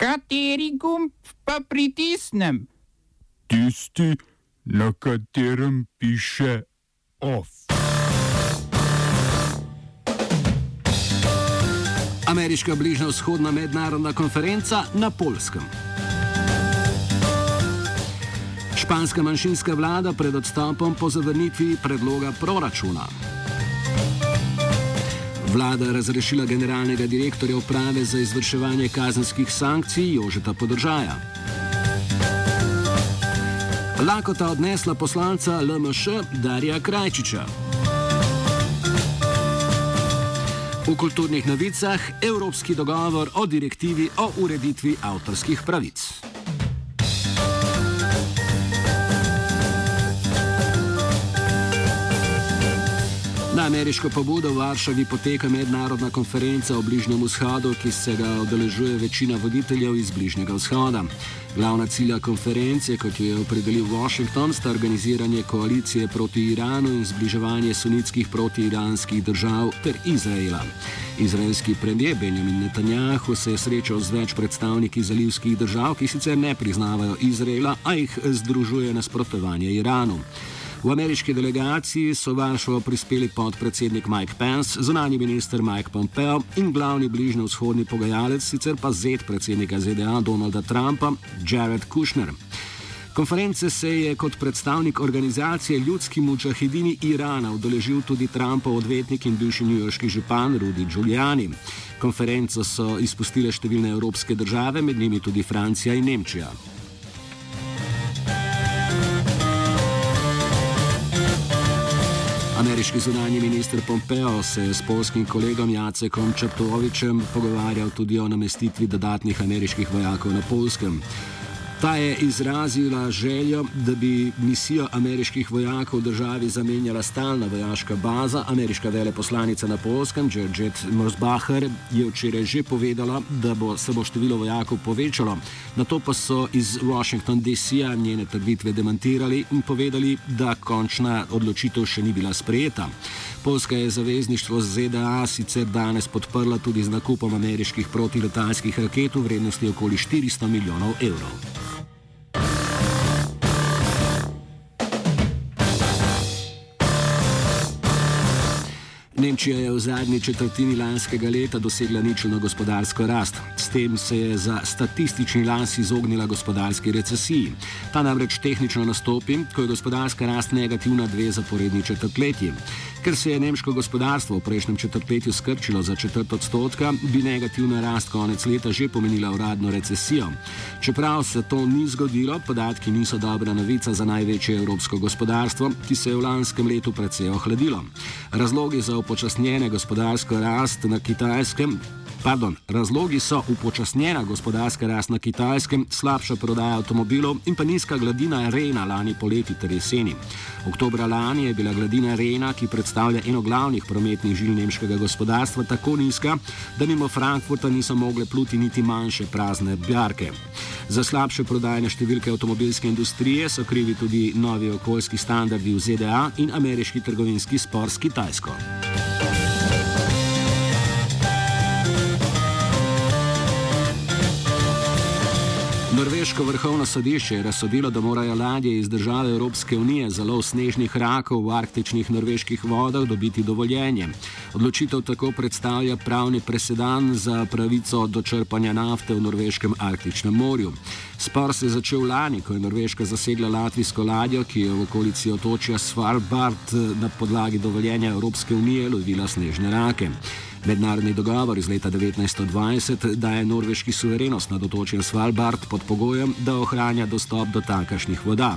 Kateri gumb pa pritisnem? Tisti, na katerem piše OF. Ameriška bližnjo-vzhodna mednarodna konferenca na Polskem. Španska manjšinska vlada pred odstopom po zavrnitvi predloga proračuna. Vlada razrešila generalnega direktorja uprave za izvrševanje kazenskih sankcij Jožeta Podržaja. Lakota odnesla poslanca LMŠ Darja Krajčiča. V kulturnih novicah Evropski dogovor o direktivi o ureditvi avtorskih pravic. Na ameriško pobudo v Varšavi poteka mednarodna konferenca o Bližnjem vzhodu, ki se ga odeležuje večina voditeljev iz Bližnjega vzhoda. Glavna cilja konference, kot jo je opredelil Washington, sta organiziranje koalicije proti Iranu in zbliževanje sunitskih protiiranskih držav ter Izraela. Izraelski premijer Benjamin Netanjahu se je srečal z več predstavniki zalivskih držav, ki sicer ne priznavajo Izraela, a jih združuje nasprotovanje Iranu. V ameriški delegaciji so Varšavo prispeli podpredsednik Mike Pence, zunani minister Mike Pompeo in glavni bližnjo vzhodni pogajalec, sicer pa zet predsednika ZDA Donalda Trumpa, Jared Kushner. Konference se je kot predstavnik organizacije Ljudski mučahidini Irana udeležil tudi Trumpov odvetnik in bivši njujorški župan Rudy Giuliani. Konferenco so izpustile številne evropske države, med njimi tudi Francija in Nemčija. Ameriški zunanji minister Pompeo se je s polskim kolegom Jacekom Črtovičem pogovarjal tudi o namestitvi dodatnih ameriških vojakov na polskem. Ta je izrazila željo, da bi misijo ameriških vojakov v državi zamenjala stalna vojaška baza. Ameriška veleposlanica na Polskem, Georgette Morsbacher, je včeraj že povedala, da bo se bo število vojakov povečalo. Na to pa so iz Washington DC-a njene trditve demantirali in povedali, da končna odločitev še ni bila sprejeta. Polska je zavezništvo z ZDA sicer danes podprla tudi z nakupom ameriških protiletalskih raket v vrednosti okoli 400 milijonov evrov. Nemčija je v zadnji četrtini lanskega leta dosegla ničelno gospodarsko rast. S tem se je za statistični las izognila gospodarski recesiji. Ta namreč tehnično nastopi, ko je gospodarska rast negativna dve zaporedni četrtletji. Ker se je nemško gospodarstvo v prejšnjem četrtletju skrčilo za četrt odstotka, bi negativna rast konec leta že pomenila uradno recesijo. Čeprav se to ni zgodilo, podatki niso dobra novica za največje evropsko gospodarstvo, ki se je v lanskem letu precej ohladilo. Razlogi za upočasnjene gospodarsko rast na kitajskem Pardon, razlogi so upočasnjena gospodarska rast na kitajskem, slabša prodaja avtomobilov in pa nizka gladina Rena lani poleti ter jeseni. Oktobra lani je bila gladina Rena, ki predstavlja eno glavnih prometnih žil nemškega gospodarstva, tako nizka, da mimo Frankfurta niso mogle pluti niti manjše prazne bjarke. Za slabše prodajne številke avtomobilske industrije so krivi tudi novi okoljski standardi v ZDA in ameriški trgovinski spor s Kitajsko. Norveško vrhovno sodišče je razsodilo, da morajo ladje iz države Evropske unije za lov snežnih rakov v arktičnih norveških vodah dobiti dovoljenje. Odločitev tako predstavlja pravni presedan za pravico do črpanja nafte v norveškem arktičnem morju. Spor se je začel lani, ko je Norveška zasegla latvijsko ladjo, ki je v okolici otočja Svalbard na podlagi dovoljenja Evropske unije lovila snežne rake. Mednarodni dogovor iz leta 1920 daje norveški suverenost nad otočjem Svalbard pod pogojem, da ohranja dostop do tankašnih voda.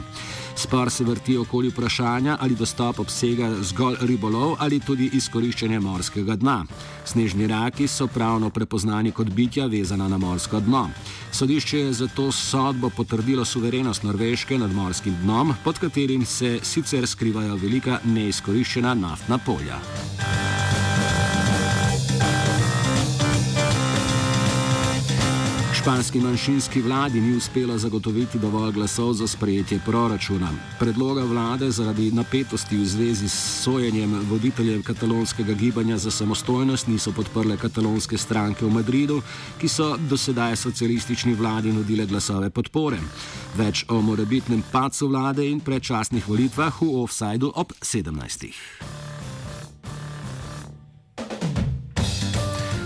Spor se vrti okoli vprašanja, ali dostop obsega zgolj ribolov ali tudi izkoriščanje morskega dna. Snežni raki so pravno prepoznani kot bitja vezana na morsko dno. Sodišče je zato sodbo potrdilo suverenost Norveške nad morskim dnom, pod katerim se sicer skrivajo velika neizkoriščena naftna polja. Španski manjšinski vladi ni uspelo zagotoviti dovolj glasov za sprejetje proračuna. Predloga vlade zaradi napetosti v zvezi s sojenjem voditeljev katalonskega gibanja za samostojnost niso podprle katalonske stranke v Madridu, ki so dosedaj socialistični vladi nudile glasove podpore. Več o morebitnem pacu vlade in predčasnih volitvah v offsajdu ob 17.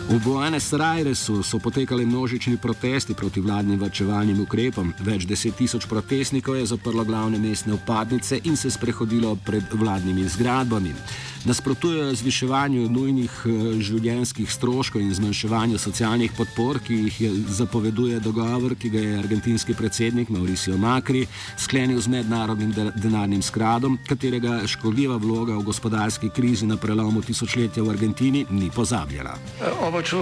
V Buenos Airesu so potekali množični protesti proti vladnim vrčevalnim ukrepom. Več deset tisoč protestnikov je zaprlo glavne mestne upadnice in se sprehodilo pred vladnimi zgradbami. Nasprotujejo zviševanju nujnih eh, življenjskih stroškov in zmanjševanju socialnih podpor, ki jih je zapoveduje dogovor, ki ga je argentinski predsednik Mauricio Macri sklenil z mednarodnim denarnim skradom, katerega škodljiva vloga v gospodarski krizi na prelomu tisočletja v Argentini ni pozabljena. Uh, pa če,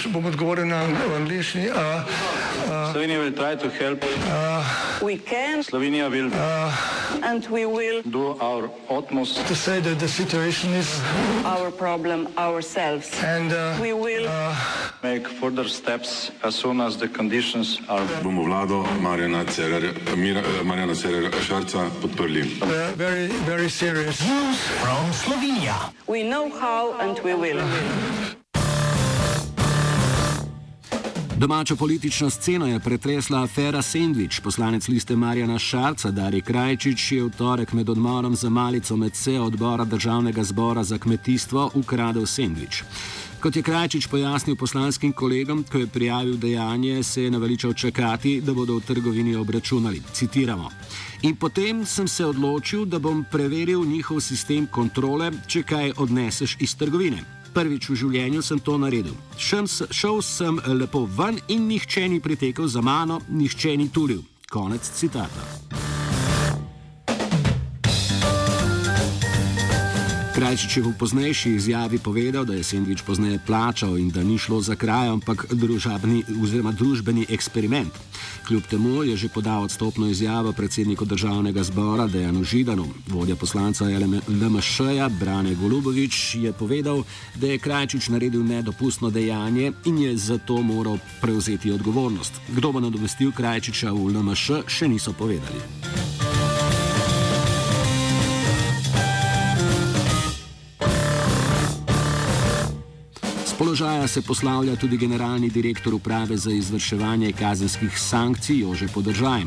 če bom odgovoril na angliški. Slovenija bo poskušala pomagati. Slovenija bo naredila naš utmost, da bo rekla, da je situacija naš problem, naš sebe. In bomo naredili nadaljnje korake, as soon as the conditions are. Bomo vlado Marjana Cererera Šarca podprli. Very, very serious. News from Slovenija. We know how and we will. Domačo politično sceno je pretresla afera Sandvič. Poslanec liste Marjana Šarca, Dari Krajčič, je v torek med odmorom za malico med sejo odbora državnega zbora za kmetijstvo ukradel Sandvič. Kot je Krajčič pojasnil poslanskim kolegom, ko je prijavil dejanje, se je naveličal čakati, da bodo v trgovini obračunali. Citiramo. In potem sem se odločil, da bom preveril njihov sistem kontrole, če kaj odneseš iz trgovine prvič v življenju sem to naredil. Šem, šel sem lepo ven in nihče ni pritekel za mano, nihče ni tulil. Konec citata. Krajčič je v poznejši izjavi povedal, da je Sendvič pozneje plačal in da ni šlo za kraj, ampak družabni, družbeni eksperiment. Kljub temu je že podal odstopno izjavo predsedniku državnega zbora Dejanu Židanu. Vodja poslanca LMŠ-ja Brane Golubovič je povedal, da je Krajčič naredil nedopustno dejanje in je zato moral prevzeti odgovornost. Kdo bo nadomestil Krajčiča v LMŠ, še niso povedali. Položaja se poslavlja tudi generalni direktor uprave za izvrševanje kazenskih sankcij Jože Podržaj.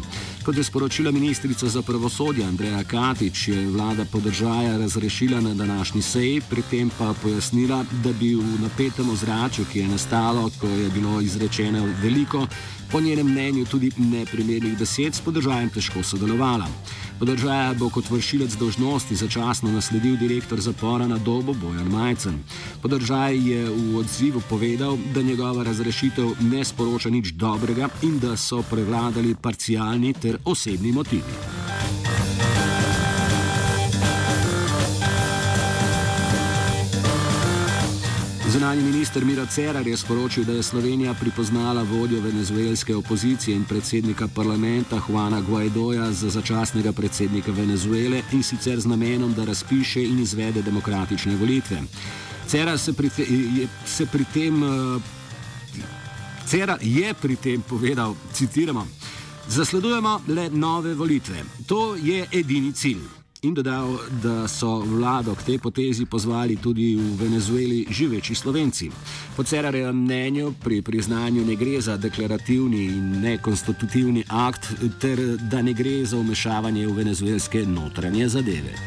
Kot je sporočila ministrica za pravosodje Andreja Katič, je vlada Podržaja razrešila na današnji seji, pri tem pa pojasnila, da bi v napetem ozračju, ki je nastalo, ko je bilo izrečeno veliko, po njenem mnenju tudi neprimernih besed, s podržajem težko sodelovala. Podržaja bo kot vršilec dožnosti začasno nasledil direktor zapora na dobo Bojan Majcen. Podržaj je v odzivu povedal, da njegova razrešitev ne sporoča nič dobrega in da so prevladali parcialni ter osebni motivi. Zunani minister Miro Cerar je sporočil, da je Slovenija pripoznala vodjo venezuelske opozicije in predsednika parlamenta Juana Guaidoja za začasnega predsednika Venezuele in sicer z namenom, da razpiše in izvede demokratične volitve. Cerar se pri, te, je, se pri tem. Uh, Cerar je pri tem povedal, citiramo: Zasledujemo le nove volitve. To je edini cilj in dodal, da so vlado k tej potezi pozvali tudi v Venezueli živeči Slovenci. Po Cerarjevem mnenju pri priznanju ne gre za deklarativni in nekonstitutivni akt, ter da ne gre za umešavanje v venezuelske notranje zadeve.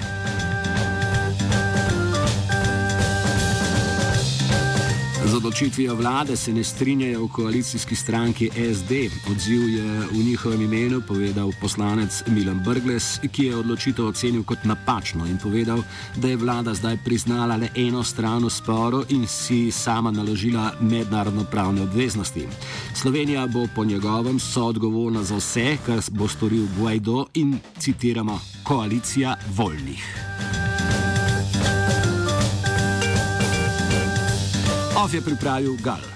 Odločitvijo vlade se ne strinjajo v koalicijski stranki SD. Odziv je v njihovem imenu povedal poslanec Milan Brgles, ki je odločitev ocenil kot napačno in povedal, da je vlada zdaj priznala le eno stran v sporu in si sama naložila mednarodno pravne obveznosti. Slovenija bo po njegovem soodgovorna za vse, kar bo storil Guaido in citiramo koalicija voljnih. Of je pripravil Gal.